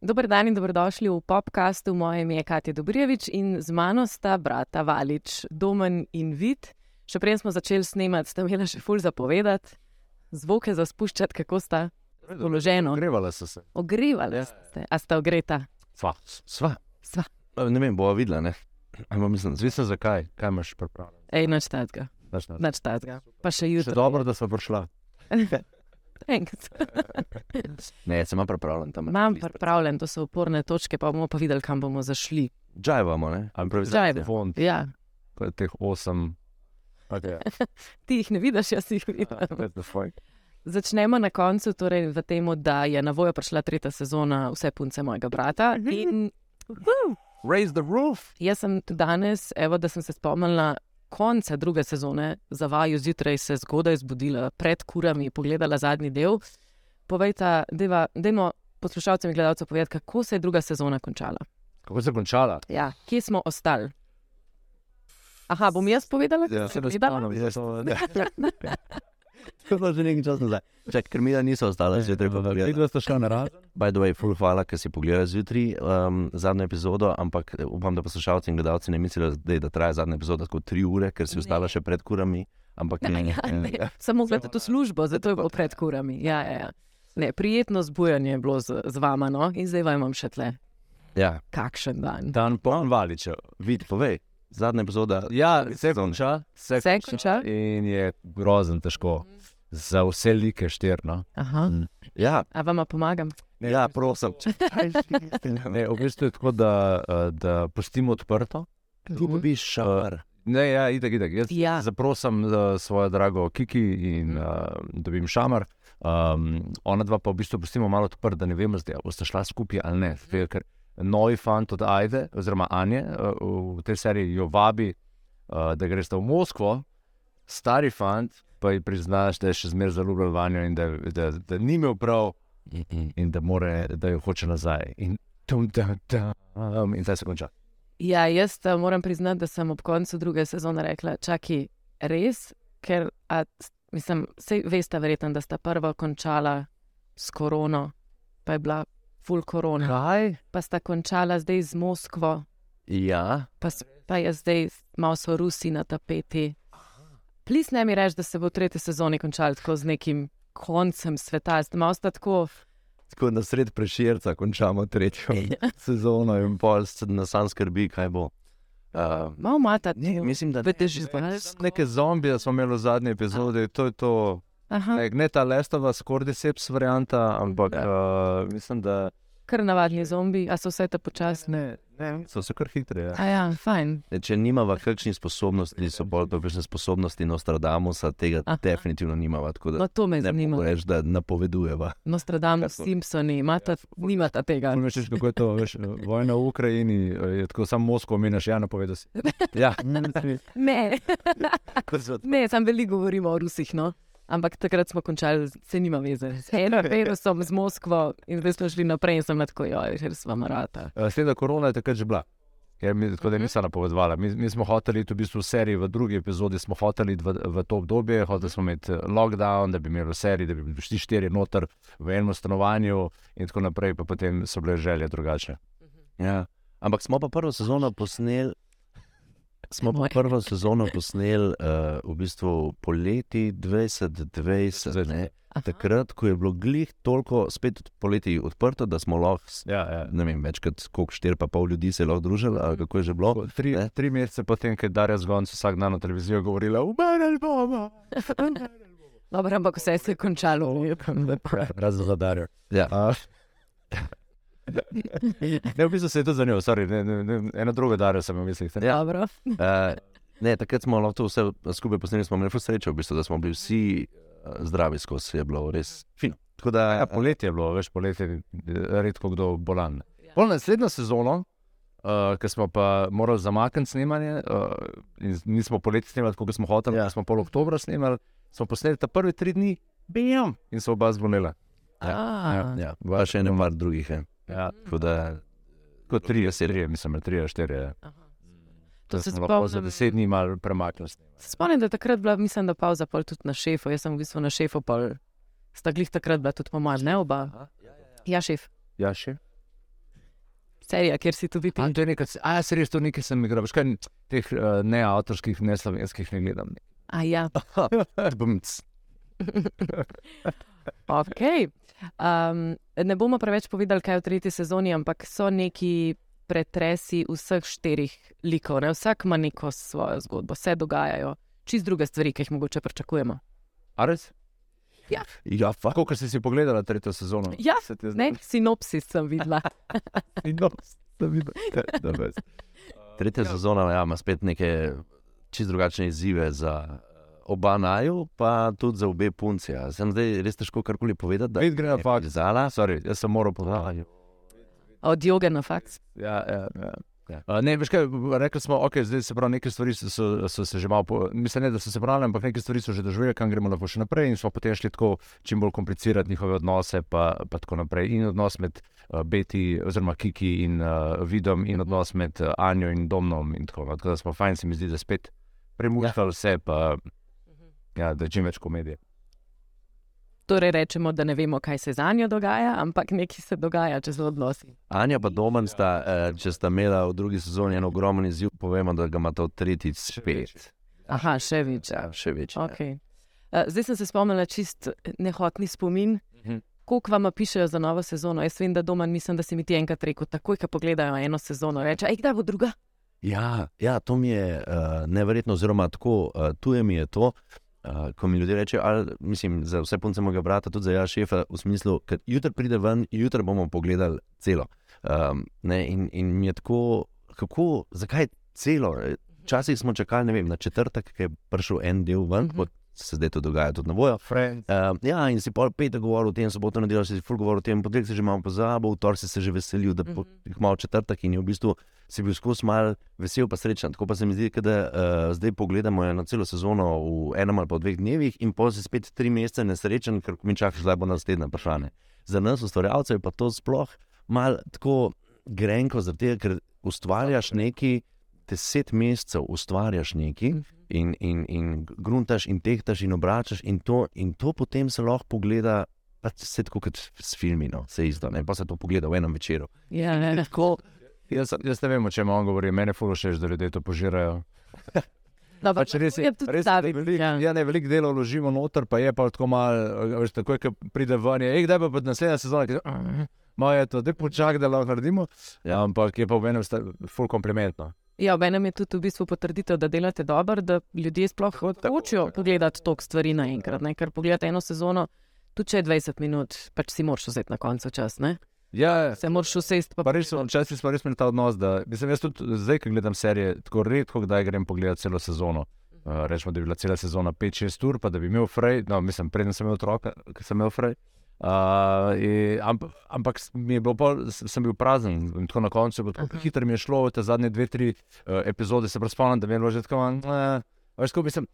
Dober dan in dobrodošli v podkastu. Moje ime je Katja Dobrjevič in z mano sta brata Valič, Domen in Vid. Še prej smo začeli snemati, sta imela še ful zapovedati, zvoke za spuščati, kako sta uloženo. Ogrevali so se. Ogrevali Ja. ste, a sta ogreta. Sva. Sva. Sva. Ne vem, bo videla, ne. Ampak mislim, zvisa zakaj, kaj imaš pripravljeno. Ej, noč tazga, Noč tazga. Pa še Še jutri. dobro, da so prišla. Enkrat. Ne, sem pripravljen tam. Imam pripravljen, to so oporne točke, pa bomo pa videli, kam bomo zašli. Džajvamo, ne? Ampak Džajva. fond, Ja, pa teh osem. Okay. ti jih ne vidiš, jaz jih vidim. Začnemo na koncu, torej v tem, da je na vojo prišla tretja sezona Vse punce mojega brata. In Raise the roof. jaz sem tudi danes, evo, da sem se spomnila konca druge sezone, za vaju zjutraj se zgodaj zbudila, pred kurami, pogledala zadnji del. Povejta, deva, dajmo poslušalcem in gledalcem povedati, kako se je druga sezona končala. Kako se je končala? Ja, kje smo ostali? Aha, bom jaz povedala? Ja, Se povedala? To je že nekaj časa nazaj. Mi da niso ostale, že treba povedati. Videla ste šla na razen? By the way, full hvala, ker si pogledal zjutraj um, zadnjo epizodo, ampak eh, upam, da poslušalci in gledalci ne mislijo, da, je- da traja zadnja epizoda tako tri ure, ker si Ne. ostala še pred kurami. Ampak ne, Ja, ne. ne. Samo gledate to službo, zato je bilo pred kurami. Ja, ja, ja. Ne, prijetno zbujanje je bilo z, z vama, no? in zdaj vam imam še tle. Ja, Kakšen dan. Dan poln valičev. vid, povej. Zadnja epizoda. Ja, se končala. Se je končala? In je grozen težko. Za vse like štirno. Aha. Ja, A vama pomagam? ja, prosim. Ne, v bistvu je tako, da, eh, da pustimo odprto. Tu dobiš šar. Ne, ja, itak, itak. Jaz Ja. zaprosim uh, svojo drago Kiki in uh, dobim šamar. Um, ona dva pa v bistvu pustimo malo odprta, da ne vemo, zdaj, ali boste šla skupaj ali ne. Zdaj, ker novi fant od Ajde, oziroma Anje, uh, v tej seriji jo vabi, uh, da greš v Moskvo, stari fant pa ji priznaš, da je še zmeraj zaljubljen vanjo in da, da, da ni imel prav in da, more, da jo hoče nazaj. In, tum, tum, tum, in zdaj se konča. Ja, jaz eh, moram priznati, da sem ob koncu druge sezone rekla: čakaj, res, ker a, mislim, veste, verjetno, da sta prva končala s korono, pa je bila full korona. Kaj? Pa sta končala zdaj z Moskvo, Ja, pa, pa je zdaj malo so Rusi na tapeti. Plis ne mi reči, da se bo v tretji sezoni končal tako z nekim koncem sveta, zdaj malo sta tako. tako na sred preširca končamo tretjo sezono in pol se nas sam skrbi, kaj bo. Uh, Malo mata, ne, mislim, da Vete, že Neke zombije smo imeli v zadnji epizodi, to je to. Aha, Ne, ne ta lestova, skoraj seps varianta, ampak uh, mislim, da. kar navadni zombi, a so vse te počasni. Ne, ne, so se kar hitri. Ja. A ja, fajn. Ne, Če nimava kakšnih sposobnosti, so bolj kakšne sposobnosti Nostradamusa, tega Aha. Definitivno nimava. Tako da No, to me ne zanima. reči, da napovedujeva. Nostradamus? Simpsoni, imata, nimata tega. Veš, kako je to, veš, vojna v Ukrajini, je tako samo Moskvo, meniš, ja, napovedal si. Ja, Ne, kot so ne, sam veliko govorimo o Rusih, no. Ampak takrat smo končali, se nima veze. Z Eno virusom z Moskvo in zdaj smo šli naprej in sem na tako, joj, ker smo marata. Sleda korona je takrat že bila. Ker mi, tako da nisem napovedovala. Mi, mi smo hoteli iti v bistvu v seriji, v drugi epizodi smo hoteli iti v, v to obdobje, hoteli smo imeti eh, lockdown, da bi imeli v seriji, da bi bili šli štiri noter v enem stanovanju in tako naprej, pa potem so bile želje drugačne. Ja. Ampak smo pa prvo sezono posneli. Smo pa prvo sezono posneli uh, v bistvu poleti 2020, ne? Takrat, ko je bilo glih toliko, spet poleti odprto, da smo lahko, Ja, ja. ne vem, več kot koliko, štiri pa pol ljudi se je lahko družili, ali kako je že bilo. Tri, Ne? tri mesece potem, ko je Darja Zgonc vsak dan na televizijo govorila, umrl bomo. Dobro, ampak vse se je končalo. Razen za Darjo. Ja. A, ne, v bistvu se je to za njo, sorry, ne, ne, ne, ena druga Darja sem v mislih. Ja. Dobro. Uh, ne, takrat smo lahko to vse skupaj posneli, smo imeli srečo, v bistvu, da smo bili vsi uh, zdravi skozi, je bilo res fino. Tako da, Ja, poletje je bilo, veš, poletje je redko kdo bolan. Pol naslednjo sezono, uh, ki smo pa morali zamakniti snemanje, uh, nismo poleti snemali, kot smo hoteli, Ja. ja. smo pol oktobra snemali, smo posneli ta prvi tri dni, bam, in so oba zbonela. Ja. ja, pa še eno par drugih. Je. Ja, Tako da, kot tri, štiri, mislim, tri, štiri. To da se lahko za spomnim. deset dni malo premaknili. Se Spomnim, da je takrat bila, mislim, da pauza pol tudi na šefu. Jaz sem v bistvu na šefu, pol sta glih takrat bila tudi po mojem, ne oba. Ja, šef. Ja, še. Serija, kjer si tudi ti. A, to nekaj, a, se res to nekaj sem igral. Veš kaj, teh uh, ne avtorskih, ne slovenskih ne gledam. A ja, Bumc. ok. Um, ne bomo preveč povedali, kaj je v tretji sezoni, ampak so neki pretresi vseh štirih likov. Ne? Vsak ima neko svojo zgodbo, se dogajajo. Čist druge stvari, ki jih mogoče pričakujemo. A res? Ja, fa. Tako, ker si si pogledala tretjo sezono. Ja, Se ti Ne, sinopsis sem videla. vidim. Da, veš. Tretja sezona ja, ima spet neke čist drugačne izzive za oba naju, pa tudi za obe punci. Ja. Sem zdaj res težko karkoli povedati. da Vid gre na je fakt. Zala, Sorry, jaz sem moral podati. Od joge na faks. Ja, ja, ja. Ja. Uh, ne, veš kaj, rekli smo, ok, zdaj se pravi, neke stvari so, so, so se že malo, po, mislim, ne, da so se pravili, ampak neke stvari so že doživeli, kam gremo lahko še naprej in smo potem šli tako čim bolj komplicirati njihove odnose, pa, pa tako naprej. In odnos med uh, Beti, oziroma Kiki in uh, Vidom, in odnos med uh, Anjo in Domnom. In tako, no. tako da smo fajn, se mi zdi, da spet premušali ja. vse, pa ja, da je čim več komedije. Torej rečemo, da ne vemo, kaj se za njo dogaja, ampak nekaj se dogaja, če so odnosi. Anja pa Domen sta, eh, če sta imela v drugi sezoni en ogromen izziv, povemo, da ga ima to tretjič spet. Aha, še več. Ja, še več. ja. Okay. Uh, zdaj sem se spomnila čist nehotni spomin. Mhm. Koliko vam pišejo za novo sezono? Jaz vem, da doma mislim, da si mi ti enkrat rekel, takoj, ko pogledajo eno sezono, reče, aj kdaj bo druga. Ja, ja, to mi je uh, neverjetno, oziroma tako uh, tuje mi je to. Uh, ko mi ljudje rečejo, ali mislim, za vse punce mojega brata, tudi za ja, šefa, v smislu, da jutri pride ven, jutri bomo pogledali celo. Um, ne, in, in mi je tako, kako, zakaj celo? Včasih smo čakali, vem, na četrtek, ki je prišel en del ven, Mhm. kot se zdaj to dogaja tudi na vojo. Friends. Uh, ja, in si pol petek govoril o tem, soboto nedeljo si ful govoril o tem, potem si že malo pozabil, v torek si se že veselil, da bo Mhm. malo četrtek in je v bistvu si bil skozi mal vesel, pa srečen. Tako pa se mi zdi, da uh, zdaj pogledamo eno celo sezono v enem ali pa dveh dnevih, in pa si spet tri mesece nesrečen, ker mi čakaš, da bo naslednje vprašanje. Za nas, ustvarjalcev, je pa to sploh mal tako grenko, zaradi tega, ker ustvarjaš nekaj. Deset mesecev ustvarjaš nekaj in, in, in gruntaš, in tehtaš, in obračaš, in to, in to potem se lahko pogleda, pač vse tako kot s filmi, no, se izda, ne pa se to pogleda v enem večeru. Ja, ne, ne. Tako, jaz, jaz ne vem, o čem on govori, mene fulo še, da ljudje to požirajo. Dobro, Pač res je, je tudi res je veliko, ja. ja. ne, veliko dela vložimo noter, pa je pa tako malo, veš, tako je, ko pride ven, je, kdaj pa bo naslednja sezona, ki Malo je to, da počakaj, da lahko naredimo. Ja. Ampak je pa v enem ful komplimentno. Ja, ob enem je tudi v bistvu potrditev, da delate dobro, da ljudje sploh hočejo pogledati toliko stvari naenkrat. ne, Ker pogledate eno sezono, tudi če je 20 minut, pač si moraš vzeti na koncu čas. Ne? Ja, Se moraš usesti. Pa Pa res, včasih smo res imeli ta odnos, da mislim, jaz tudi zdaj, ko gledam serije, tako redko, kdaj grem pogledat celo sezono. Uh, rečemo, da je bila cela sezona 5-6 ur, pa da bi imel frej, no, mislim, preden sem imel otroka, ki sem imel frej. Uh, in, amp, ampak s- mi je bilo pol, sem bil prazen in tako na koncu, tako Aha. hitro mi je šlo, te zadnje dve, tri uh, epizode se prav da mi je bilo že tako, uh, veš, kako mislim,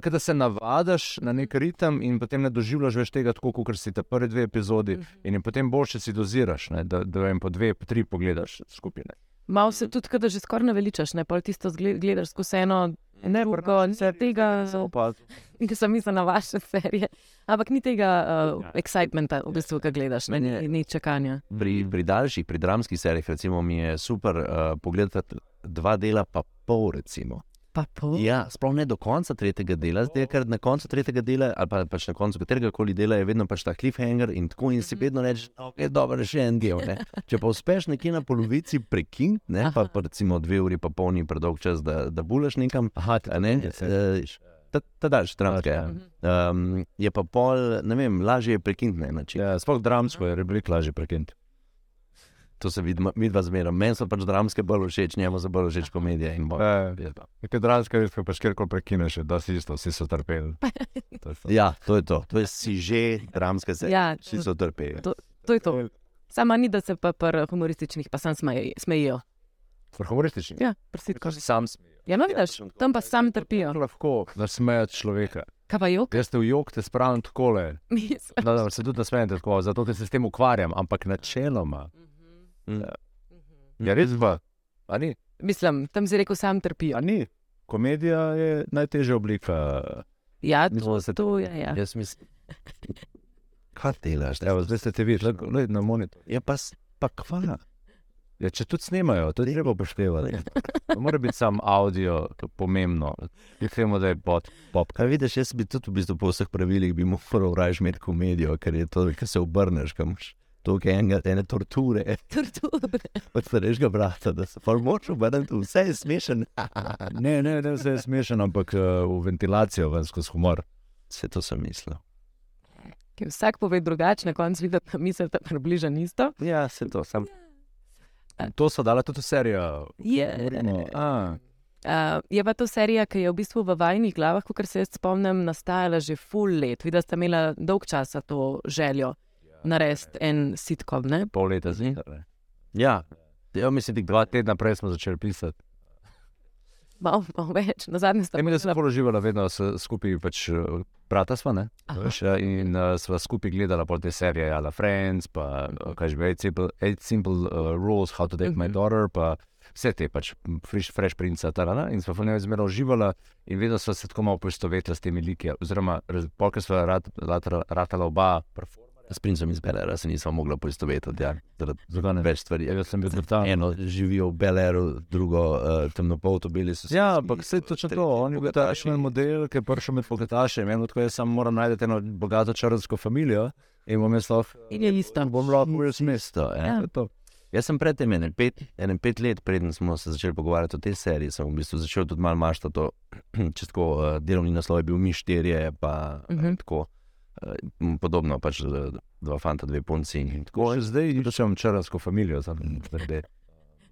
kad da se navadaš na nek ritem in potem ne doživljaš več tega, tako kot si te prve dve epizodi in je potem boljše si doziraš, ne, da, da vem, po dve, po tri pogledaš skupine. Malo se tudi, kada že skoraj naveličaš, ne pa tisto gledaš skozi eno. Ne, drugo, ni tega, ki sem mislil na vaše serije. Ampak ni tega uh, Ja. excitementa, v bistvu, ki gledaš, ne, ni, ni čakanja. Pri, pri daljših, pri dramskih serijah, recimo, mi je super uh, pogledati dva dela, pa pol, recimo. Ja, sploh ne do konca tretjega dela, zdaj, ker na koncu tretjega dela, ali pa pač na koncu katerega koli dela, je vedno pač ta cliffhanger in tako, in si vedno rečeš, da okay, je dobro, še en del. Ne? Če pa uspeš nekje na polovici prekiniti, ne, pa, pa recimo dve uri pa polni predolg čas, da, da bulaš nekam, Aha, a ne, eh, ta, daljši tramke. Ja. Um, je pa pol, ne vem, lažje je prekiniti na način. Ja, sploh dramsko je veliko lažje prekiniti. To se vidi, mi dva zmeraj. Meni so pač dramske bolj všeč, njemu so bolj všeč komedije. in bolj- Ja, Nekaj dramska res, pač kjerkoli prekineš, da si isto, vsi so trpeli. To je to. Ja, to je to. To je si že dramske serije. Ja, Vsi so trpeli. to je to. Sama ni, da se pa pri humorističnih pa sam smeji- smejijo. Pri humoristični. Ja, prosim. Ko si sam smejiš. Ja, no, vidiš, tam pa sam trpijo. Lahko nasmejati človeka. Kaj pa jok? Jaz te v jog te spravim takole. Mislim. No, da, se tudi nasmejem tako, zato ker se s tem ukvarjam, ampak načeloma. Mm. Ja, res pa. A ni? Mislim, tam si rekel, sam trpijo. Ni. Komedija je najtežja oblika. Ja, Mislim, to, se- to je. Ja. Jaz mislim, kaj delaš? Evo, zdaj ste te videli, gled na monitor. Je pa, pa kva. Ja, če tudi snemajo, to je treba upoštevati. To mora biti sam audio, pomembno. Temu, da je pod pop. Kaj vidiš, jaz bi tudi v bistvu po vseh pravilih moral raje imeti komedijo, ker je to, kar se obrneš, kam imaš toliko enega, ene torture Torture. od starejšega brata, da se pa moč obrniti, vse je smešen. Ne, ne, ne, vse je smešno, ampak uh, v ventilacijo ven skozi humor. Vse to sem mislil. Ki vsak pove drugače, na koncu vidi, da misli, da je približno isto. Ja, se to sem. To so dala tudi v serijo. Je, a, Uh, je pa to serija, ki je v bistvu v vajnih glavah, kot se jaz spomnim, nastajala že full let. Videla sta imela dolg časa to željo narediti en sitkom. Ne? Pol leta zjutraj. Ja, ja mislim, da Dva tedna prej smo začeli pisati. Malo, malo več, na zadnje sta Mi smo bila položili vedno s- skupaj, pač eh, brata smo, ne? Veš, ja, in uh, sva skupaj gledala po te serije, Ala Friends, pa eh, kaj že, Eight Simple, eight simple uh, Rules, How to Date My Mhm. Daughter, pa vse te pač Fresh, fresh Prince, tarana, in sva v njej zmeraj uživala in vedno sva se tako malo poistovetila s temi liki, oziroma polk sva rat, ratala, ratala oba. S princem iz Belera se nisem mogla poistovetiti. Ja, Zakaj ne? več stvari. Jaz sem bil tam. Eno živijo v Beleru, drugo uh, temnopolto, bili so Ja, ampak vse je točno to. On je bil takšen model, ki je prišel med bogataše. Eno tako jaz samo moram najti eno bogato črnsko familijo in bom jaz lahko. in je ista. Bom lahko Will Smith. Isto, ja. Ja. To je to. Jaz sem predtem, ene pet, ene pet let, preden smo se začeli pogovarjati o tej seriji, sem v bistvu začel tudi malo maštati. o- Če tako uh, delovni naslov je bil Mi štirje, pa uh Mhm. -huh. tako uh, podobno, pač eh, dva fanta, dve punci in tako. Še zdaj iščem črnsko familijo. Tam, zdaj.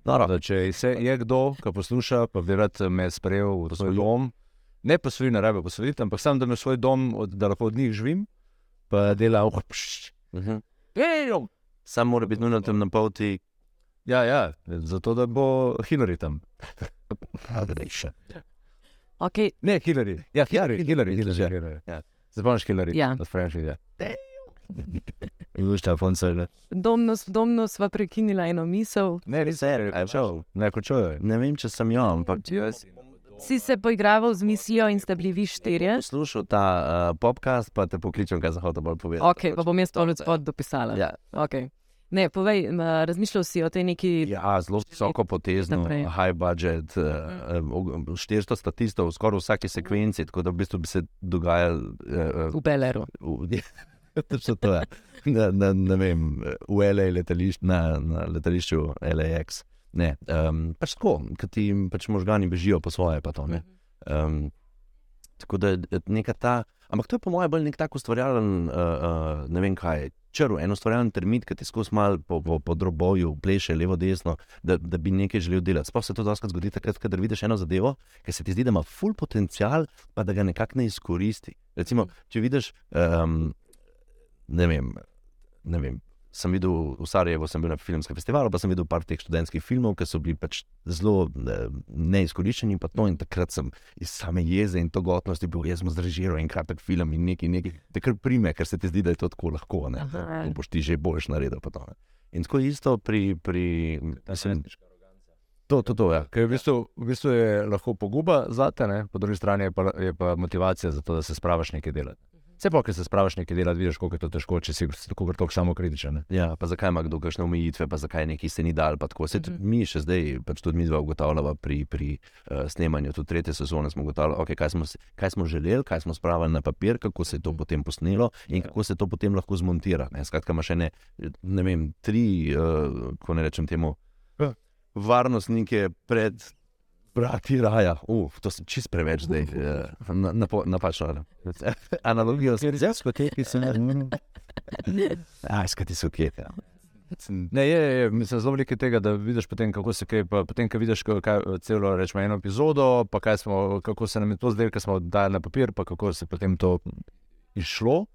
Noro. Da, če se je kdo, ki posluša, pa bi rad me sprejel v svoj dom, ne posvojil, ne rabe posvojiti, ampak sam, da me svoj dom, od- da lahko od njih živim, pa dela. Uh -huh. Sam mora biti nujno temnopolti. ja, ja, zato da bo Hillary tam. Okay. Ne, Hillary. Ja, Hillary, Hillary, Hillary, Hillary. ja. Hillary. Ja. Zapomniš Hillary? Ja. Od Franšija. In veš, ta se. Domno, domno sva prekinila eno misel. Ne, res je, končal. Ne, končal je. Ne vem, če sem jo, ampak Si se poigraval z mislijo in ste bili vi štirje. poslušal ta uh, podcast, pa te pokličem, kaj zahoda bolj povedati. Ok, pa bom jaz to od dopisala. Ja, Okay. Ne, povej, razmišljal si o tej neki. Ja, zelo visoko potezno, high budget, uh, 400 statistov, skoraj v vsaki sekvenci, tako da v bistvu bi se dogajalo. Uh, V Beleru. Točno to je. Na, na, ne vem, v LA letališč, na, na letališču LAX. Ne, um, pač tako, ker ti pač možgani bežijo po svoje. Pa to, ne. um, tako da je neka ta. Ampak to je po mojem bolj nek tak ustvarjalen, uh, uh, ne vem kaj, črv, en ustvarjalen termit, ki ti skozi mal po, po, po droboju pleše levo, desno, da, da bi nekaj želel delati. Sploh se to doskrat zgodi takrat, kadar vidiš eno zadevo, ki se ti zdi, da ima full potencial, pa da ga nekako ne izkoristi. Recimo, če vidiš, um, ne vem, ne vem. Sem videl v Sarajevu, sem bil na filmskem festivalu, pa sem videl par teh študentskih filmov, ki so bili pač zelo neizkoriščeni. pa to, In takrat sem iz same jeze in togotnosti bil, jaz sem zrežiral en kratek film in nekaj, nekaj. Te kar prime, ker se ti zdi, da je to tako lahko. Ne? To boš ti že boljš naredil. pa to, ne. In tako isto pri. pri mislim, to, to, to, ja. Ker v bistvu, v bistvu je lahko poguba za te, ne? po drugi strani je pa, je pa motivacija za to, da se spravaš nekaj delati. Vse pa, ker se spravaš nekaj delati, vidiš, koliko je to težko, če si tako tako samo kritičen. Ja, pa zakaj ima kdo kakšne omejitve, pa zakaj neki se ni dal. tako. Saj tudi Mi še zdaj, pač tudi mi dva ugotavljava pri, pri uh, snemanju, tudi tretje sezone smo ugotavljali, okay, kaj, smo, kaj smo želeli, kaj smo spravili na papir, kako se je to potem posnelo in kako se to potem lahko zmontira. Ne? Skratka, ima še ne, ne vem, tri, uh, ko ne rečem temu, Ja. varnostnike pred. Brati raja, uf, to sem čist preveč zdaj, eh, na, napo- napačno. Analogijo s Zdaj smo te, ki se ne. Aj, skati so kje. Ja. Ne, je, je, mislim, zelo veliko tega, da vidiš potem, kako se kaj, pa potem, ko vidiš kaj, kaj, celo rečemo eno epizodo, pa kaj smo, kako se nam je to zdelo, ker smo dali na papir, pa kako se potem to išlo.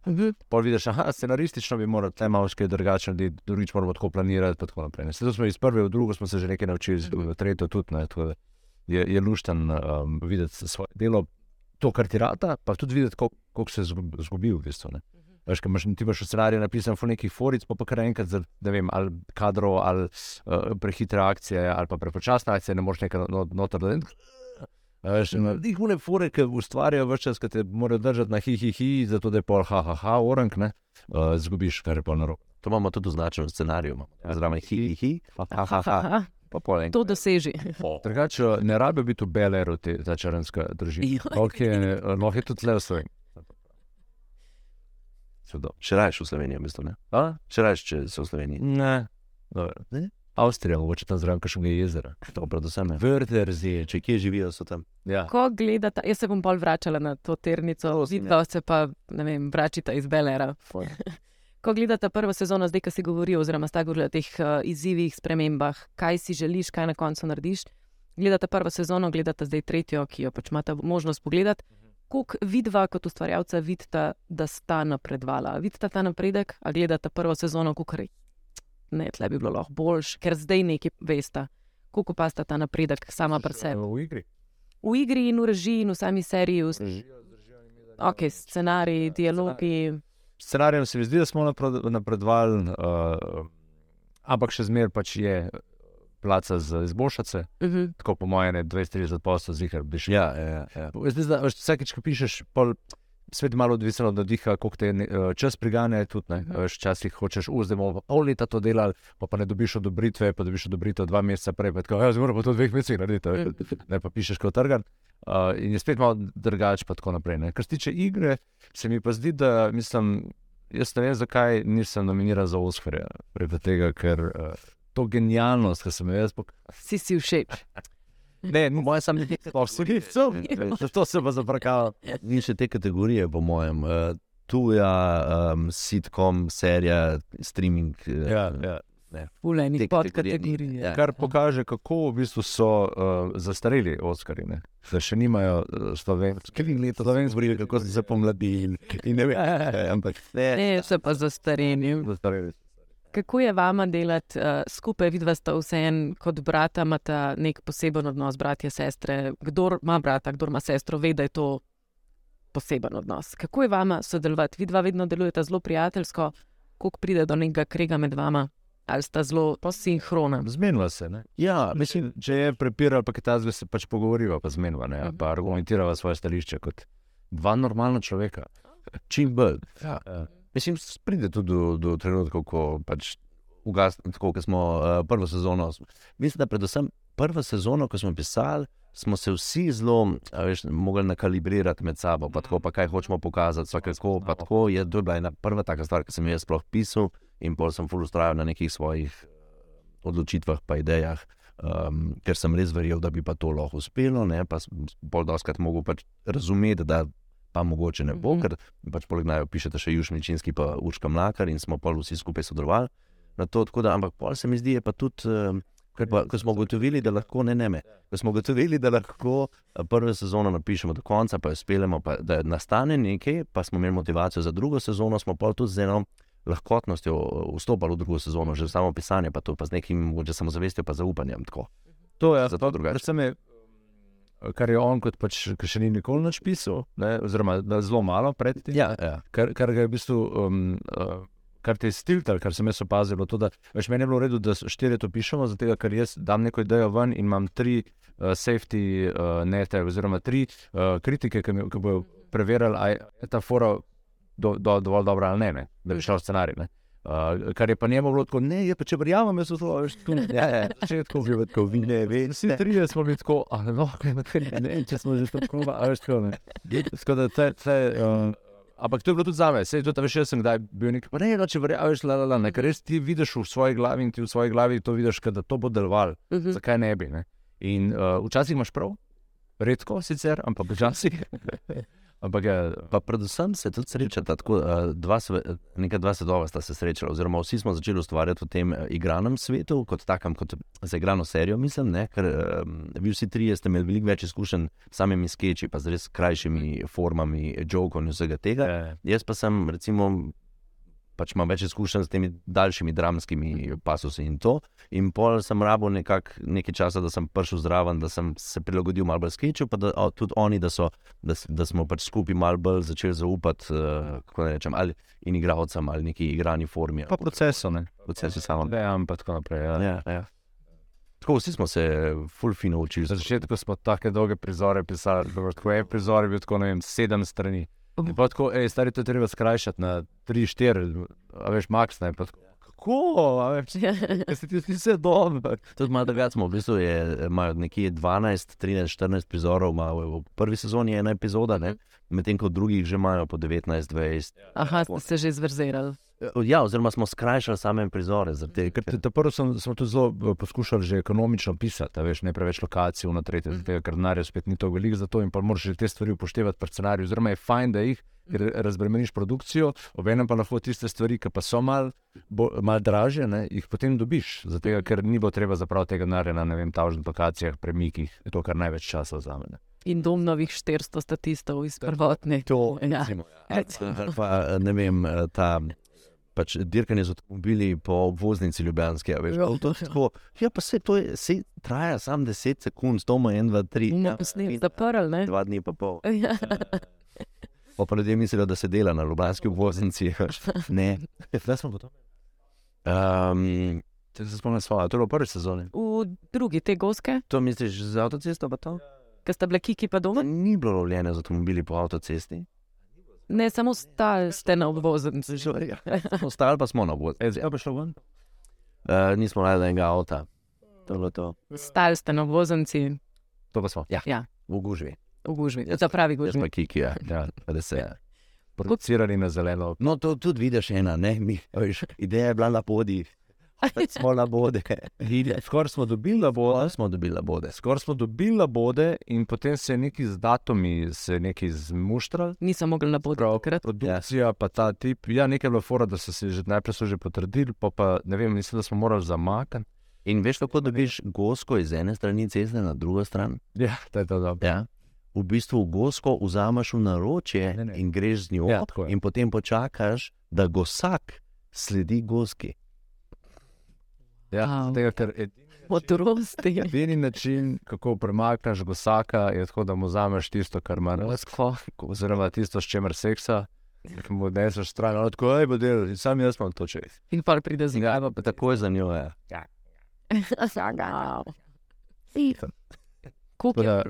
Pa vidiš, da scenaristično bi morali te malo še drugače narediti, drugič moramo tako planirati. pa Tako naprej, ne. Saj to smo iz prve v drugo smo se že nekaj naučili, v tretjo tudi. Ne, tako da je, je lušten um, videti svoje delo, to, kar ti rata, pa tudi videti, koliko koliko se je zgu- zgubil v bistvu. Ne. Veš, imaš ti imaš v scenariju napisan v nekih foric, pa pa kar enkrat, za, ne vem, ali kadrov, ali uh, prehitre akcije, ali pa prepočasne akcije, ne moreš nekaj not- noter. da- Veš, Njih une fore, ki ustvarjajo vse čas, ki te morajo držati na hi-hi-hi, zato da je pol ha-ha-ha, orang, ne, uh, zgubiš, kar je pol narobe. To imamo tudi označeno v scenariju. imamo. Zraven hi, hi, hi, ha, ha, ha, ha. Pa pol enkrat. to doseži. Drugače, ne rabijo biti v Beleru, te, ta črnska družina. Lahko je, lahko je tudi le v Sloveniji. Čudo. Še rajš v Sloveniji, v bistvu, ne? A? Še rajš, če so v Sloveniji. Ne. Dobro. Ne? Avstrija, mogoče tam zraven kakšnega jezera. To predvsem je. Vrterzi. Če kje živijo, so tam. Ja. Ko gledate, jaz se bom bolj vračala na to ternico, vidva se pa, ne vem, vračita iz Belera. Ko gledate prvo sezono, zdaj, ki si govoril, oziroma sta govorila o teh uh, izzivih, spremembah, kaj si želiš, kaj na koncu narediš. Gledate prvo sezono, gledate zdaj tretjo, ki jo pač imate možnost pogledati. Kako vidva kot ustvarjalca vidita, da sta napredovala? Vidite ta napredek, a gledate prvo sezono, kako reči? Ne, tle bi bilo lahko boljš, ker zdaj nekaj veste. Kako pa sta ta napredek sama pri sebi? V igri. V igri in v režiji, in v sami seriji, v okay, scenariji, dialogi. Scenarijem se mi zdi, da smo napred- napredovali, uh, ampak še zmeraj pač je placa za izboljšati. Uh -huh. Tako po mojem, je 20-30 posto zihar bi šel. Ja, ja, ja. Zdaj, da, veš, vsakič, ko pišeš, pol, svet je malo odvisen od nadiha, koliko te eh, čas priganja. Tudi, ne, Mhm. včasih hočeš, uzdemo pa pol leta to delati, pa, pa ne dobiš odobritve, pa dobiš odobritev dva meseca prej. Pa tako, ja, zdaj moramo to v dveh mesecih narediti, Mhm. ne pa pišeš kot trgan. Uh, in je spet malo drugače, pa tako naprej. Ne. Kar se tiče igre, se mi pa zdi, da mislim, jaz ne vem, zakaj nisem nominiran za Oscarja. Preko tega, ker uh, to genialnost, ki sem jo jaz pokazal. Si si všeč. Ne, moje sam nekaj posebno. Zato se pa zaprkal. Ni še te kategorije, po mojem. Uh, tuja, um, sitcom, serija, streaming. Uh, Ja, ja. Kategorije podkategorij. ja. Kar pokaže, kako v bistvu so uh, zastareli Oscari. Ne? Da še nimajo slovenskih let, slovenskih Govorili, kako so se pomladili. in ne vem, let. Ampak ne, Ne, so pa zastareni. Zastareli. Kako je vama delati uh, skupaj, vidva sta vseeno kot brata, imata nek poseben odnos, bratje, sestre. Kdor ima brata, kdor ima sestro, ve, da je to poseben odnos. Kako je vama sodelovati? Vidva vedno delujeta zelo prijateljsko, kako pride do nekega krega med vama, ali sta zelo sinhrona. Zmenila se. Ne? ja, Mislim, če je prepir ali pa kaj takega, se pač pogovoriva, pa zmenila, ne? ali pa argumentirava svoje stališče kot dva normalna človeka. čim bolj. Ja. Mislim, pride tudi do, do trenutkov, ko pač ugasne, tako kot smo uh, prvo sezono. Mislim, da predvsem prvo sezono, ko smo pisali, smo se vsi zelo, veš, mogli nakalibrirati med sabo, pa tako, pa kaj hočemo pokazati, vsake tako, pa tako. Je, to je bila ena prva taka stvar, ki sem jo jaz sploh pisal in pol sem full ustrajal na nekih svojih eh, odločitvah, pa idejah. Um, ker sem res verjel, da bi pa to lahko uspelo, ne, pa pol doskrat mogel pač razumeti, da pa mogoče ne bo, Mhm. ker pač poleg naju pišete še Juž Milčinski, pa Urška Mlakar in smo pol vsi skupaj sodelovali na to. Da, ampak pol se mi zdi, je pa tudi, um, pa, ko smo ugotovili, da lahko ne neme. Ko smo ugotovili, da lahko eh, prvo sezono napišemo do konca, pa jo speljemo, pa da nastane nekaj, pa smo imeli motivacijo za drugo sezono, smo pa tudi z eno lahkotnostjo eh, vstopali v drugo sezono, že samo pisanje, pa to pa z nekim samozavestjo, pa zaupanjem. Tako. To je Zato drugače. Predvsem je, kar je on, kot pač, še ni nikoli nič pisal, ne, oziroma zelo malo predtem. Ja, ja. kar, kar ga je v bistvu. Um, uh, Kar te je stiltal, kar sem jaz opazil, to, da veš, meni je bilo v redu, da štirje to pišemo, zato ker jaz dam neko idejo ven in imam tri uh, safety uh, nete, oziroma tri uh, kritike, ki, mi, ki bodo preverjali, ali je ta fora do, do, dovolj dobra ali ne, ne da bi šel scenarij. Ne. Uh, kar je pa njemu bilo tako, ne, je pa če verjamem, jaz to, veš, tako, ja, ja, če je tako, bi tako, vi ne, veš, vsi trije smo bili tako, a no, ne, ne, če smo že tako, a veš, tako, ne. Tako da te, te, uh, Ampak to je bilo tudi za me, sej tudi veš, jaz sem kdaj bil nek, pa ne, no, če verjameš, la, la, la, ne, ker res ti vidiš v svoji glavi in ti v svoji glavi to vidiš, da to bo delovalo, Mhm. zakaj ne bi. Ne? In uh, včasih imaš prav, redko sicer, ampak včasih. ampak ja, Pa predvsem se tudi srečata, tako eh, dva, sve, neka dva svetova sta se srečala, oziroma vsi smo začeli ustvarjati v tem eh, igranem svetu, kot takem, kot za igrano serijo, mislim, ne? ker um, vi vsi trije ste imeli veliko več izkušenj s samimi sketchi, pa z res krajšimi formami, jokov in vsega tega. eh, Jaz pa sem, recimo, pač imam več izkušenj s temi daljšimi dramskimi pasusi in to. In pol sem rabo nekak, nekaj časa, da sem prišel zraven, da sem se prilagodil malo bolj sketchu, pa da o, tudi oni, da, so, da, da smo pač skupaj malo bolj začeli zaupati, uh, kako naj rečem, ali in igravcem ali neki igrani formi. Pa procesu, ne. Procesu samo. Dejam pa tako naprej. Ja. Ja, ja. Tako vsi smo se full fino učili. Na začetku smo tako dolge prizore pisali, tako je prizor, bil tako, ne vem, sedem strani. In pa tako, ej, stari, to je treba skrajšati na tri, štiri, a veš, max ne. Kako, a veš, ja, se ti zdi vse dobro. Tudi malo drugače smo, v bistvu je, imajo nekje 12, 13, 14 prizorov, ima v, v prvi sezoni ena epizoda, ne? medtem ko drugih že imajo po 19, 20. Aha, ste se že zverzirali. Ja, oziroma smo skrajšali same prizore. Prvo sem, smo tudi zelo eh, poskušali že ekonomično pisati, veš, ne preveč lokacij v tretje, mm -hmm. ker denarja spet ni tako veliko za to in pa moraš že te stvari upoštevati pri scenariju. Oziroma je fajn, da jih ker razbremeniš produkcijo, obenem pa lahko tiste stvari, ki pa so mal, mal dražje, ne, jih potem dobiš. Zato, ker ni bo treba zapraviti tega denarja na ne vem, tavžnih lokacijah, premikih, to, kar največ časa vzame. Ne. In dom novih 400 statistov iz prvotne. To, Ja. recimo, ali pa- ne vem, ta. Pač dirkanje z avtomobili po obvoznici Ljubljanske. a Veš, Ja. to, tako, ja, pa se to je, se traja samo 10 sekund, to ima 1, 2, 3. Bomo posneli, zaprli, ne? Dva dni pa pol. Ja. Pa, pa ljudje mislijo, da se dela na Ljubljanski obvoznici. Ne. Zdaj smo gotovi. Um, Če se spomnim svoje, to je bilo v prvi sezoni. V drugi te goske, to misliš z avtocesto? pa to? ki sta bile kiki pa doma, Ni bilo lovljeno z avtomobili po avtocesti. Ne samo stali ste na obvoznici. Ostali pa smo na obvoznici. E, zdaj pa šlo ven. Uh, nismo našli enega avta. Je. Stali ste na obvoznici To pa smo. Ja. V gužvi. v gužvi, Jaz- za pravi gužvi. pa kiki, ja. Ja. Da se. Ja. Producirani na zeleno. No, to tudi vidiš ena, ne? Mi, veš, ideja je bila na podi. Smo na bode. Skoraj smo dobili labode, Pa smo dobili na bode. skoraj smo dobili labode, in potem se je neki z datumi, se je neki zmuštral. Nisem mogel na pot takrat. Produkcija, pa ta tip. Ja, nekaj je bilo fora, da so se že najprej so že potrdili, pa, pa ne vem, mislim, da smo morali zamakniti. In veš, kako dobiš gosko iz ene strani ceste na drugo stran? Ja, to je to dobro. Ja. V bistvu gosko vzameš v naročje Ne, ne. in greš z njo, Ja, in potem počakaš, da gosak sledi goski. Ja, Wow. tega, ker edini, Modrosti. edini način, kako premakneš gosaka, je tako, da mu vzameš tisto, kar ima razko, oziroma tisto, s čimer seksa. Ki mu odneseš stran, ali tako, bo delal, in sam jaz imam to čez. In pa pride z Ja, pa takoj za njo je. Koliko je? Da,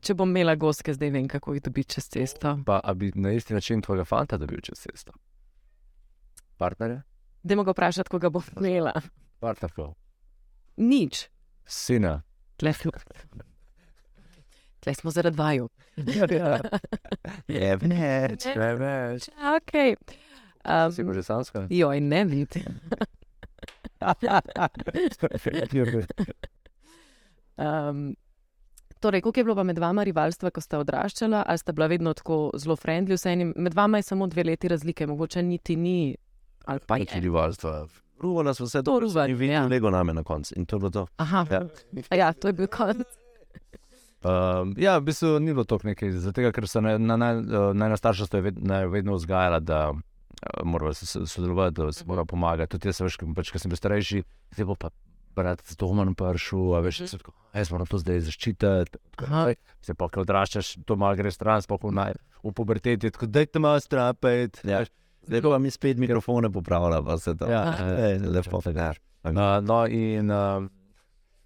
Če bom imela goske, zdaj vem, kako jih dobiti čez cesto. pa, bi na isti način tvojega fanta dobil čez cesto. Partnerja? Dajmo ga vprašati, koga bom imela. Partnerko. Nič. Sina. Tle, tle smo zaradi vaju. Je več. Ne več. Okay. Si Um, že samska? joj, ne vidite. Um, torej, koliko je bilo med vama rivalstva, ko ste odraščala, ali ste bila vedno tako zelo friendly? enim? Med vama je samo dve leti razlike, mogoče niti ni. Ali pa je. Rivalstva. Ruvala smo se To ruvanje, in videli ja. lego name na koncu. In to je bilo to. Aha, Ja. ja. to je bil konec. Um, ja, v bistvu ni bilo toliko nekaj, zato ker so na, na, na, najna starša sta ved, vedno vzgajala, da uh, se se- sodelovati, da se mora pomagati. Tudi jaz, veš, pač, ko sem bil starejši, zdaj bo pa brat z domom prišel, a veš, se tako, "A jaz moram to zdaj zaščititi. tako. Se pa, ko odraščaš, to malo gre stran, sploh v, naj- v puberteti, je tako, daj te malo strapeti. Ja. Zdaj pa mi spet mikrofone popravlja, pa se to. Ja, Ej, lepo. Ja. Uh, no, in uh,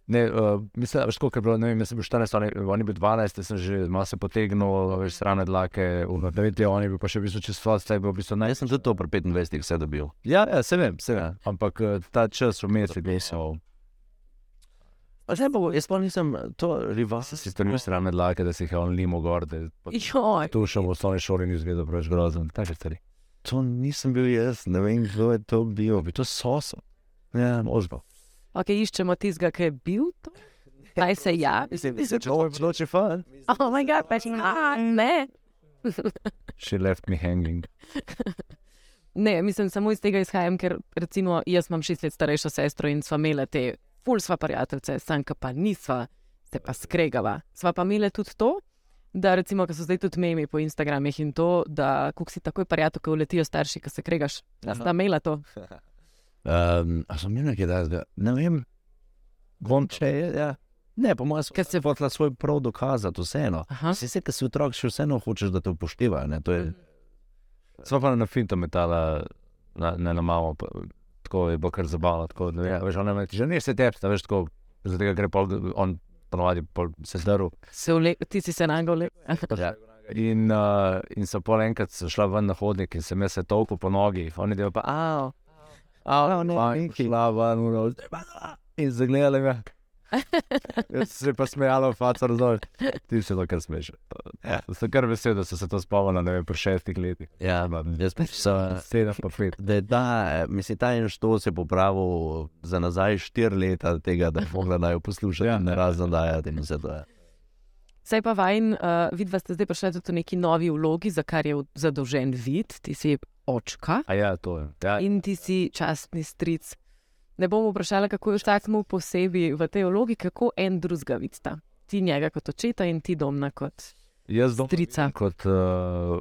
ne, uh, mislim, da je bilo, ne vem, jaz sem bil 14, oni, oni bil 12, jaz sem že malo se potegnil, veš, srane dlake, v 9 letih, oni bil pa še v bistvu čez svat, zdaj bil v bistvu naj. Jaz sem tudi to pri 25 vse dobil. Ja, ja, se vem, se vem, ampak uh, ta čas vmes je bil so. Zdaj pa, jaz pa nisem to rival. Si strnil srane dlake, da si jih je on limo gor, da je Joj, tu šel v osnovni šoli in izvedel preveč grozen. Take stvari. To nisem bil jaz, ne vem, kdo je to bil. Bi to soso. Ja, Možno. ok, iščemo tistega, ki je bil to. Naj se javi. mislim, To je bilo če fan. Oh, moj bog, pač ne. She left me hanging. Ne, mislim, samo iz tega izhajam, ker recimo jaz imam šest let starejšo sestro in sva imela te, ful sva prijateljice, sanka pa nisva, se pa skregava. Sva pa imela tudi to, Da, recimo, ko so zdaj tudi memi po Instagramih in to, da kuk si takoj parjato, ko uletijo starši, ko se kregaš. Da sta imela to. Um, a sem imel nekaj takega? Ne vem. Bom če je. Ja. Ne, po mojem, ker se hotela svoj prav dokazati, vseeno. Si se, ker si otrok, še vseeno hočeš, da te upoštevajo. ne, to je- Sva pa na finto metala, na, ne na malo, pa, tako je bilo kar zabavno. Tako, ne, vem, veš, ona me že ne se tepsta, veš, tako, tega gre pol, on ponovadi se zdrl. Se vle, ti si se na njega vlekel. Ja. In, uh, in so pol enkrat šla ven na hodnik in sem jaz se tolko po nogi, oni delajo pa, a, a, ne, ne, šla ven, uro, zdaj pa da. In zagledali me. Jaz sem se pa smejala, faca razdol. Ti to kar smeš. Ja. Sem kar vesel, da so se to spomnila, ne vem, pri šestih letih. Ja, jaz pa so. Sedem pa pet. Da ta, mislim, ta en što se je popravil za nazaj štiri leta, tega, da je mogla naj jo poslušati, Ja. ja. ne razen dajati in vse to. Je. Saj pa vajen, uh, vidva ste zdaj prišli tudi v neki novi vlogi, za kar je zadolžen vid, ti si očka A ja, to je. Ja, in ti si častni stric. Ne bom vprašala, kako je vsakmu posebej v tej vlogi, kako en drugega vidita. Ti njega kot očeta in ti domna kot. Jaz doma Strica. Kot uh,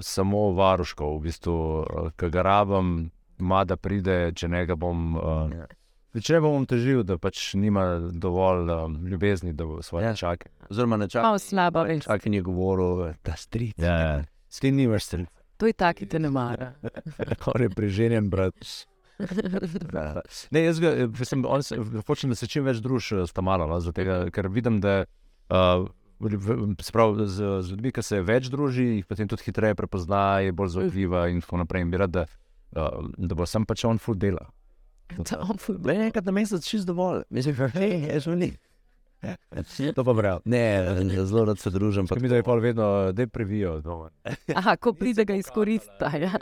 samo varuško, v bistvu, uh, ki ga rabim, ima da pride, če ne ga bom. Uh. Če bom težil, da pač nima dovolj um, ljubezni, da bo svoje Ja. čake. Oziroma, ne čakaj. Malo slaba, veš. Čakaj, je govoril, da stric. Ja, ja. Ti nimaš stric. To je taki, te ne mara. On je priženjen, brat. Ja. Ne, jaz ga, eh, sem, on hočem, da se čim več družiš s Tamaro, no, tega, ker vidim, da uh, sprav, z, z ljudmi, ki se več druži, jih potem tudi hitreje prepozna, je bolj zaupljiva in tako naprej. In bi rad, da, uh, da bo sam pač on full dela. Le enkrat na mesec čist dovolj. Mislim, hej, je že ni. To pa prav. Ne, zelo rad se družim. pa Mi da je pol vedno, da je previjo. Aha, ko pride ga izkorista. Ja.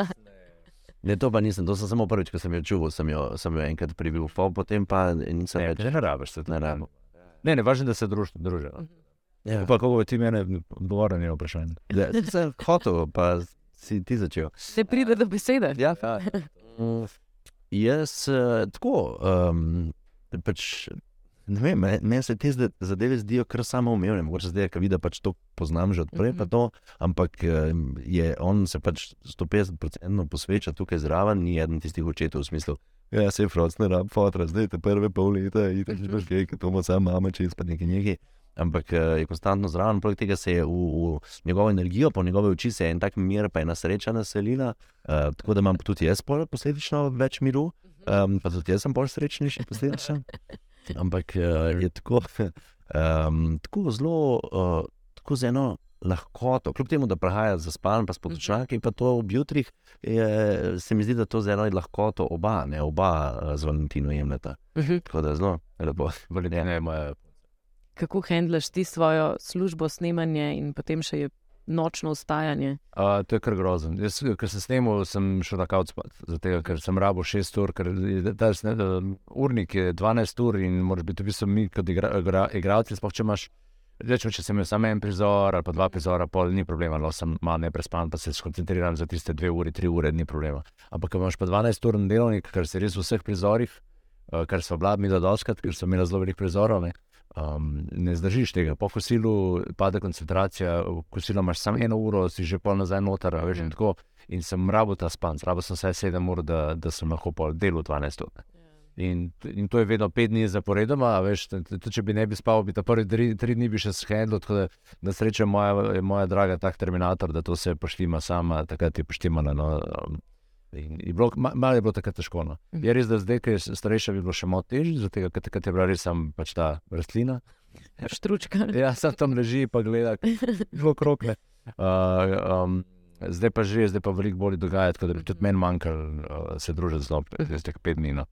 Ne, to pa nisem, to sem samo prvič, ko sem jo čuval, sem jo, sem jo enkrat pribil, pol, potem pa nisem Ne, več. ne rabiš se. Ne rabim. Ne, ne, važno, da se družiš. družijo. Ja. Pa kako ti mene odgovarjanje na vprašanje? Da, sem hotel, pa si ti začel. Se pride do besede. Ja, Mm, Jaz uh, tako, um, pač, ne vem, me- meni se te zadeve zdijo kar samoumevne. Mogoče zdaj, ki vidim, pač to poznam že odprej, pa to, ampak je, on se pač 150% posveča tukaj zraven, ni eden tistih očetov v smislu. Ja, se je frost, ne rab, fotra, zdaj te prve pol leta, in tako že kaj, to ima sama mama, čez pa nekaj nekaj. Ampak eh, je konstantno zraven, poleg tega se je v, v njegovo energijo, po njegove oči se je en tak mir, pa ena sreča naselila. Uh, tako da imam tudi jaz posledično več miru, um, pa tudi jaz sem bolj srečnejši posledično. Ampak uh, je tako, um, tako zelo, uh, tako z eno lahkoto, kljub temu, da prehaja za span, pa s potočnjaki, pa to ob jutrih, je, se mi zdi, da to z eno lahkoto oba, ne oba uh, z Valentino jemljeta. Mhm. Tako da je zelo lepo. Valentine ja. moja. Kako handlaš ti svojo službo, snemanje in potem še je nočno ustajanje? Uh, to je kar grozno. Jaz, ker sem snimal, sem šel na kauč spat, zato ker sem rabo 6 ur, ker ta urnik je 12 ur in moraš biti v bistvu mi kot igra, igra, igralci. Sploh če imaš, rečemo, če sem imel samo en prizor ali pa dva prizora, pol ni problema, lahko sem malo neprespan, pa se skoncentriram za tiste dve uri, tri ure, ni problema. Ampak ko imaš pa 12 ur na delovnik, kar se res v vseh prizorih, uh, kar so vladni da doskrat, ker so imeli zelo veliko prizorov. Ne? Um, ne zdržiš tega, po kosilu pade koncentracija, v kosilu imaš samo eno uro, si že pol nazaj noter, veš, in tako. In sem rabo ta span, rabo sem vsaj 7 ur, da, da sem lahko pol delo 12 ur. In, in to je vedno 5 dni zaporedoma, veš, tudi če bi ne bi spal, bi ta prvi 3 dni bi še shendlo, tako da na srečo je moja, je moja draga tak terminator, da to se poštima sama, takrat je poštimala. No, um, In je bilo, ma- malo je bilo takrat težko. No. Je res, da zdaj, ki je starejša, bi bilo še malo težje, zato ker takrat je bila res sam pač ta rastlina. Štručka. Ja, sam tam leži, pa gleda, zelo krokne. Uh, um, zdaj pa že, zdaj pa veliko bolj dogaja, tako da bi tudi meni manjkalo uh, se družiti z nami, zdaj teh pet dni. No.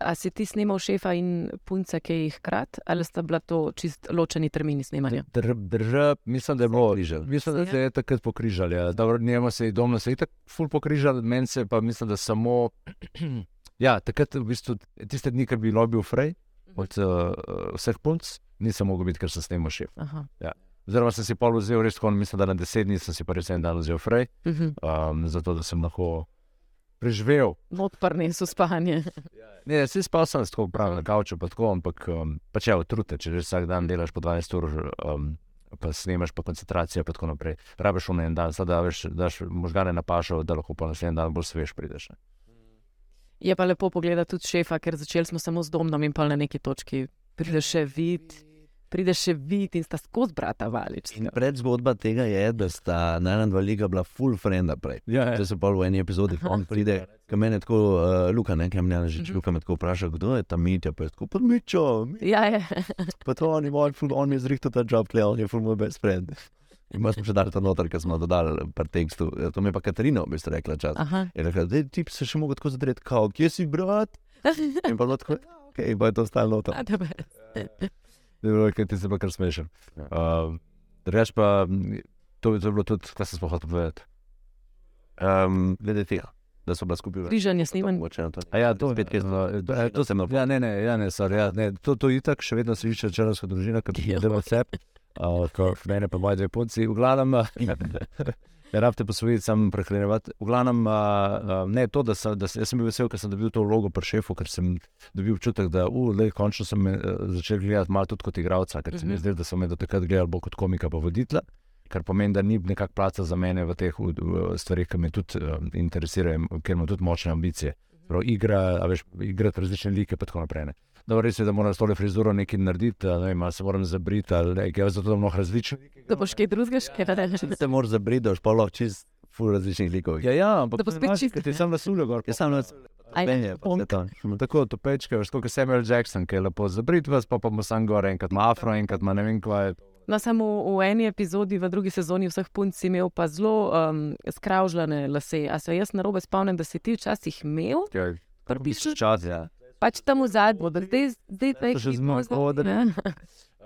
A si ti snimal šefa in punce, ki jih hkrat, ali sta bila to čist ločeni termini snemanja? Dr, drž, mislim, da je bilo križali. Mislim, da Se je? se je takrat pokrižali. Ja. Dobro, njemu se je domno, se je tako ful pokrižal, meni se pa mislim, da samo. ja, takrat v bistvu tiste dni, ki bi bilo bil frej od uh, vseh punc, nisem mogel biti, ker sem snimal šef. Aha. Oziroma sem si pol vzel res tako, mislim, da na deset dni sem si pa res en dan vzel frej, Mhm. um, zato da sem lahko preživel. Not prinesel spanje. Ne, vsi spal sem tako pravi na kavču, pa tako, ampak um, pa če utrute, če že vsak dan delaš po 12 ur um, pa snemaš, pa koncentracija, pa tako naprej. Rabiš v en dan, da veš, daš možgane na pašo, da lahko pa naslednji dan bolj svež prideš. Ne. Je pa lepo pogledati tudi šefa, ker začeli smo samo z domnom in pa na neki točki prideš še vid. Prideš še vid in sta skozi brata valič. Predzgodba tega je, da sta najna dva liga bila full frienda prej. Ja, Če se pa v eni epizodi, ko on pride, ki me je tako, uh, Luka, ne, kam ne že. Luka me tako vpraša, kdo je ta Mitja, pa je tako, pa Mičo, Mi- Ja, je. pa to on je moj, ful, on mi je zrihtal ta job, tle, on je full moj best friend. In mi smo še dali to noter, ker smo dodali par tekstu. To mi je pa Katarina, v bistvu rekla čas. Aha. Je rekla, da ti se še mogo tako zadreti, kao, kje si brat? In pa bilo tako, ja, ok, pa je to stalo noter. Ker ti se pa kar smešen. Ja. Uh, Reč pa, to, to je bilo tudi, kaj sem sploh hotel povedati. Um, glede tega, da so bila skupaj. Križanje snimanj. To. A ja, to, Spet kje smo- uh, to- to sem naredil. Ja, ne, ne, ja, ne, sorry, ja, ne to, to itak, še vedno se išče črnska družina, ki Ja. je vse. Uh, mene pa moje dve punci, v glavnem. Ne rabite posvojiti, samo prehranjevati. V glavnem, uh, uh, ne to, da, sem, da sem, sem bil vesel, ker sem dobil to vlogo pri šefu, ker sem dobil občutek, da uh, lej, končno sem uh, začel gledati malo tudi kot igralca, ker se mi Mhm. zdelo, da so me do takrat gledali bolj kot komika pa voditelja. Kar pomeni, da ni nekako placa za mene v teh v, v stvarih, ki me tudi uh, interesirajo, ker imam tudi močne ambicije. Prav, igra, a veš, igrati različne like, pa tako naprej. Ne. Dobro, res je, da moram s tole frizuro nekaj narediti, a ne vem, ali se moram zabriti, ali ne, ker je zato mnogo različnih. Da boš kaj drugega še kaj naredil. Se moraš zabriti, da boš pa lahko čist full različnih likov. Ja, ja, ampak Da bo spet čist, ti ne? sem nasulil gor. Jaz sem na Aj, Benje, pa vse to. Tako, to pečke, veš, kot Samuel Jackson, ki je lepo zabrit vas, pa pa mu sam gor, enkrat ima afro, enkrat ima ne vem kva. No, samo v eni epizodi, v drugi sezoni vseh punc si imel pa zelo um, skravžljane lase. A se jaz na robe spomnim, da si ti včasih imel, Ja, prpiš, Čas, ja. Pač tam v zadnji, zdaj, zdaj še zelo kodre.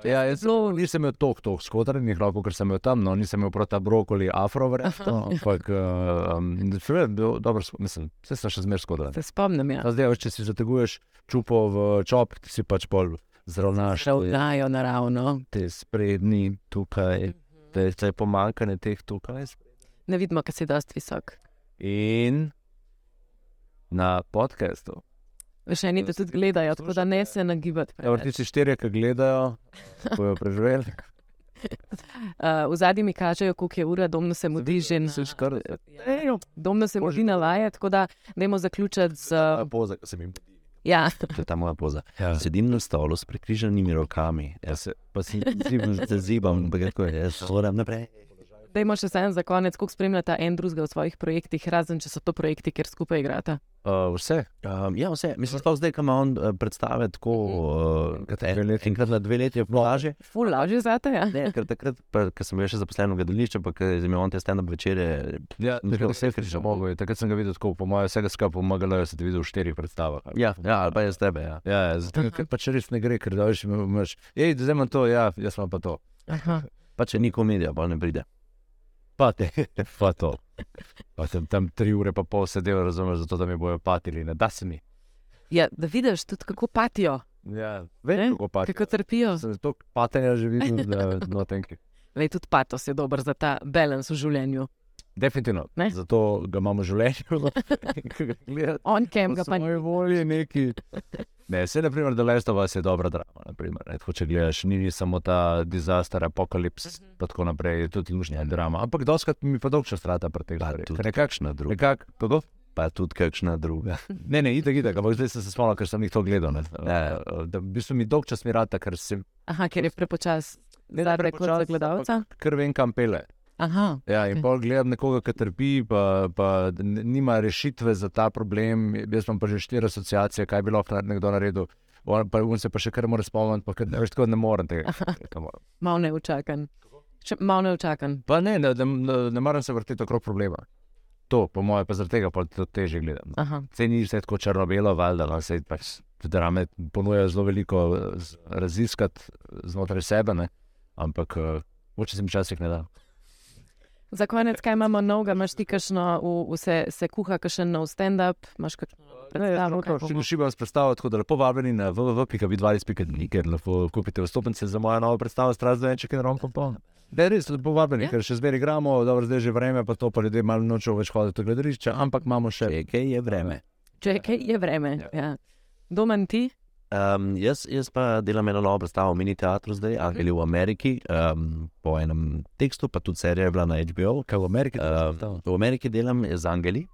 ja, jaz Zelo- nisem imel toliko, toliko skotarjenih lahko, ker sem imel tam, no, nisem imel prota brokoli, afro, verjetno, ampak uh, um, sko- mislim, vse sem še zmeraj skodar. Se spomnim, ja. Zdaj, če si zateguješ čupo v čop, ti si pač pol zravnaš. Ravnajo naravno. Te sprednji tukaj, te, te pomankanje teh tukaj. Ne vidimo, kaj si dosti visok. In na podkastu. Veš, eni to tudi gledajo, tako da ne se nagibati. Ja, tisti štirje, ki gledajo, bojo preživeli. Uh, v zadnji mi kažejo, koliko je ura, domno se mudi že na. Skoraj- Domno se mudi na vaje, tako da dajmo zaključiti z. Uh, poza, sem jim ja, To je ta moja poza. Ja. Sedim na stolu s prekrižanimi rokami, Ja, se, pa si zibam, se zibam, pa kako je, jaz moram naprej. Dajmo še samo za konec, koliko spremljata en drugega v svojih projektih, razen če so to projekti, kjer skupaj igrata. uh, vse. Um, ja, vse. Mislim, da zdaj, ko ima on uh, predstave tako, uh, Enkrat en, dve leti. enkrat na dve leti je plaže. Ful, lažje zate, ja. Ne, ker takrat, pa, ko sem bil še zaposlen v gledališču, pa ko je imel on te stand-up večere, Ja, da vse vse križa mogo. Takrat sem ga videl tako, po mojem, vsega skupaj pomagalo, da sem te videl v štirih predstavah. ja, ja, ali pa jaz tebe. Ja. Ja, ja, zato ker pač res ne gre, ker da veš, imaš, ej, zdaj imam to, ja, jaz imam pa to. Aha. Pa če ni komedija, pa ne pride. Pa te, pa to. Pa sem tam tri ure pa pol sedel, razumeš, zato da mi bojo patili, ne da se mi. Ja, da vidiš tudi, kako patijo, Ja, vem, kako patijo. kako trpijo. Sem to patenja že videl, da no, tenki. Lej, tudi patos je dober za ta balans v življenju. Definitivno. Ne? Zato ga imamo v življenju. Gledati. On kem ga pa svoje volje neki. Ne, se naprimer, da Last of Us je dobra drama. Naprimer, ne, tako, če gledaš, ni, ni samo ta disaster, apokalips, Mhm. pa tako naprej, je tudi lužnja drama. Ampak doskrat mi pa dolgo čas trata pri teh Pa stvareh. tudi Ker Nekako, kakšna druga. nekako, kako? Pa tudi kakšna druga. Ne, ne, itek, itek, ampak zdaj sem se spomnil, ker sem jih to gledal. Ne. Ja. Da, v bistvu mi dolgo čas mi rata, ker sem. Aha, ker je prepočas. Ne, da preko prepočasi, za gledalca. ampak Ker vem, kam pele. Aha, Ja, in Ok. pol gledam nekoga, ki trpi, pa, pa nima rešitve za ta problem. Jaz imam pa že štiri asociacije, kaj bi lahko nekdo naredil. On, pa, on se pa še kar mora spomniti, pa ker, veš, tako ne morem tega. kaj moram. malo neučakan. Še malo neučakan. Pa ne, ne, ne, ne, ne maram se vrteti okrog problema. To, po mojem, pa zaradi tega pa to teže gledam. Sej ni vse tako črno-belo, valjda, no, sej pač drame ponujajo zelo veliko eh, raziskati znotraj sebe, ne? ampak uh, moče se mi včasih ne da. Za konec, kaj imamo novega, imaš ti kakšno, v- vse se kuha, kakšen nov stand-up, imaš kakšno Še bomo? šibam s predstavo, tako da lepo vabljeni na www.vidvalis.ni, ker lahko kupite vstopnice za mojo novo predstavo Stras Venček in Rom Pompon. Ne, res, lepo vabljeni, Ja. ja? ker še zmeraj igramo, dobro, zdaj je že vreme, pa to pa ljudje malo nočejo več hoditi v gledališče, ampak imamo še. Če kaj je vreme. Če kaj je vreme. Ja. Domen ti, Um, jaz, jaz pa delam eno novo predstavo v mini teatru zdaj, ali v Ameriki, um, po enem tekstu, pa tudi serija je bila na HBO. Kaj v Ameriki? Uh, v Ameriki delam z Angeli.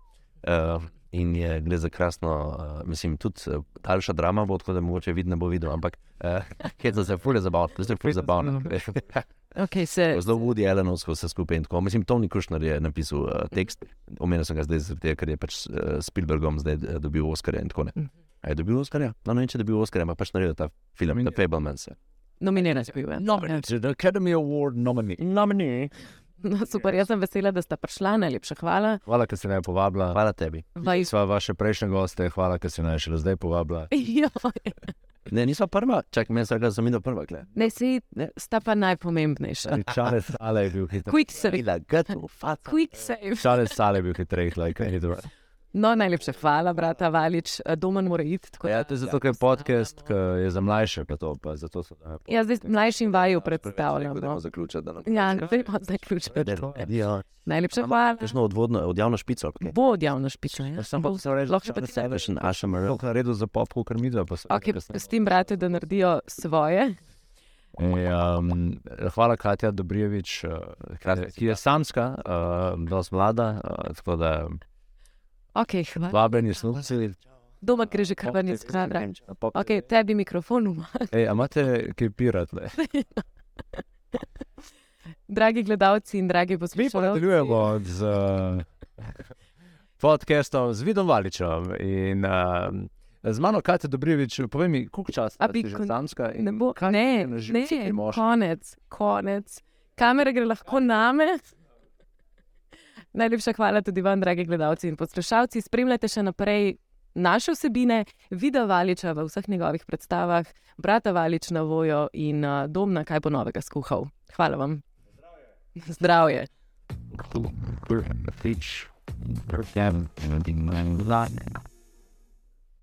Uh, In je gre za krasno, uh, mislim, tudi uh, daljša drama, bo tako da mogoče vidi, ne bo videl, ampak uh, je to zelo fulje zabavno, zelo fulje zabavno. Okay, se, Zelo Woody Allenovsko vse skupaj in tako. Mislim, Tony Kushner je napisal uh, tekst, omenil sem ga zdaj, tega, ker je pač uh, Spielbergom zdaj uh, dobil Oscarja in tako naprej. A je dobil Oscarja? No, ne vem, če je dobil Oscarja, ampak pač naredil ta film, Nominiran. The Fablemans. ja. nominiran je bil. ja. Nominated Academy Award nominee. Nominee. No, super, jaz sem vesela, da sta prišla. Najlepša hvala. Hvala, ker ste me povabila. Hvala tebi. Vaj, Sva vaše prejšnje goste, hvala, ker ste me šele zdaj povabila. ja, Ne, nisva prva, čakaj, meni se ga zamido prva. Kle. ne, si, sta pa najpomembnejša. Charles Sale je bil hitreje. Quick save. Quick save. Charles Sale je bil hitreje, like. No, najlepša hvala, brata Valič. Domen mora iti. Ja, da- to je zato, ker je podcast, ki je za mlajše, pa to, pa zato so da. Ja, zdaj mlajšim vaju predstavljam. No. Zaključiti, da nam Ja, zdaj pa zaključujem. Ja. Najlepša hvala. Kakšno odvodno, odjavno špico. ali kaj? Bo odjavno špično. Ja. Sam pa sem rekel, Lahko še pa ti sebe. Kakšen ašamar. To naredil za pop, kot midva. pa se- Okay, s tem, brate, da naredijo svoje. E, um, hvala, Katja Dobrijevič, uh, ki je samska, uh, dosti mlada, uh, tako da Okay, hvala. vabljeni snubci. Doma gre že kar vrniti skradra. Okay, tebi mikrofon uma. Ej, a imate kaj pirati? Dragi gledalci in dragi Mi poslušalci. nadaljujemo z uh, podcastom z Vidom Valičem in uh, z mano, Katja Dobrijevič. Povej mi, koliko časa bi kon- samska? in Ne, bo, ne, ne, moških? konec, konec. Kamera gre lahko name. Najlepša hvala tudi vam, dragi gledalci in poslušalci. Spremljajte še naprej naše vsebine, video Valiča v vseh njegovih predstavah, brata Valič na vojo in uh, dom na kaj bo novega skuhal. Hvala vam. Zdravje. Fič.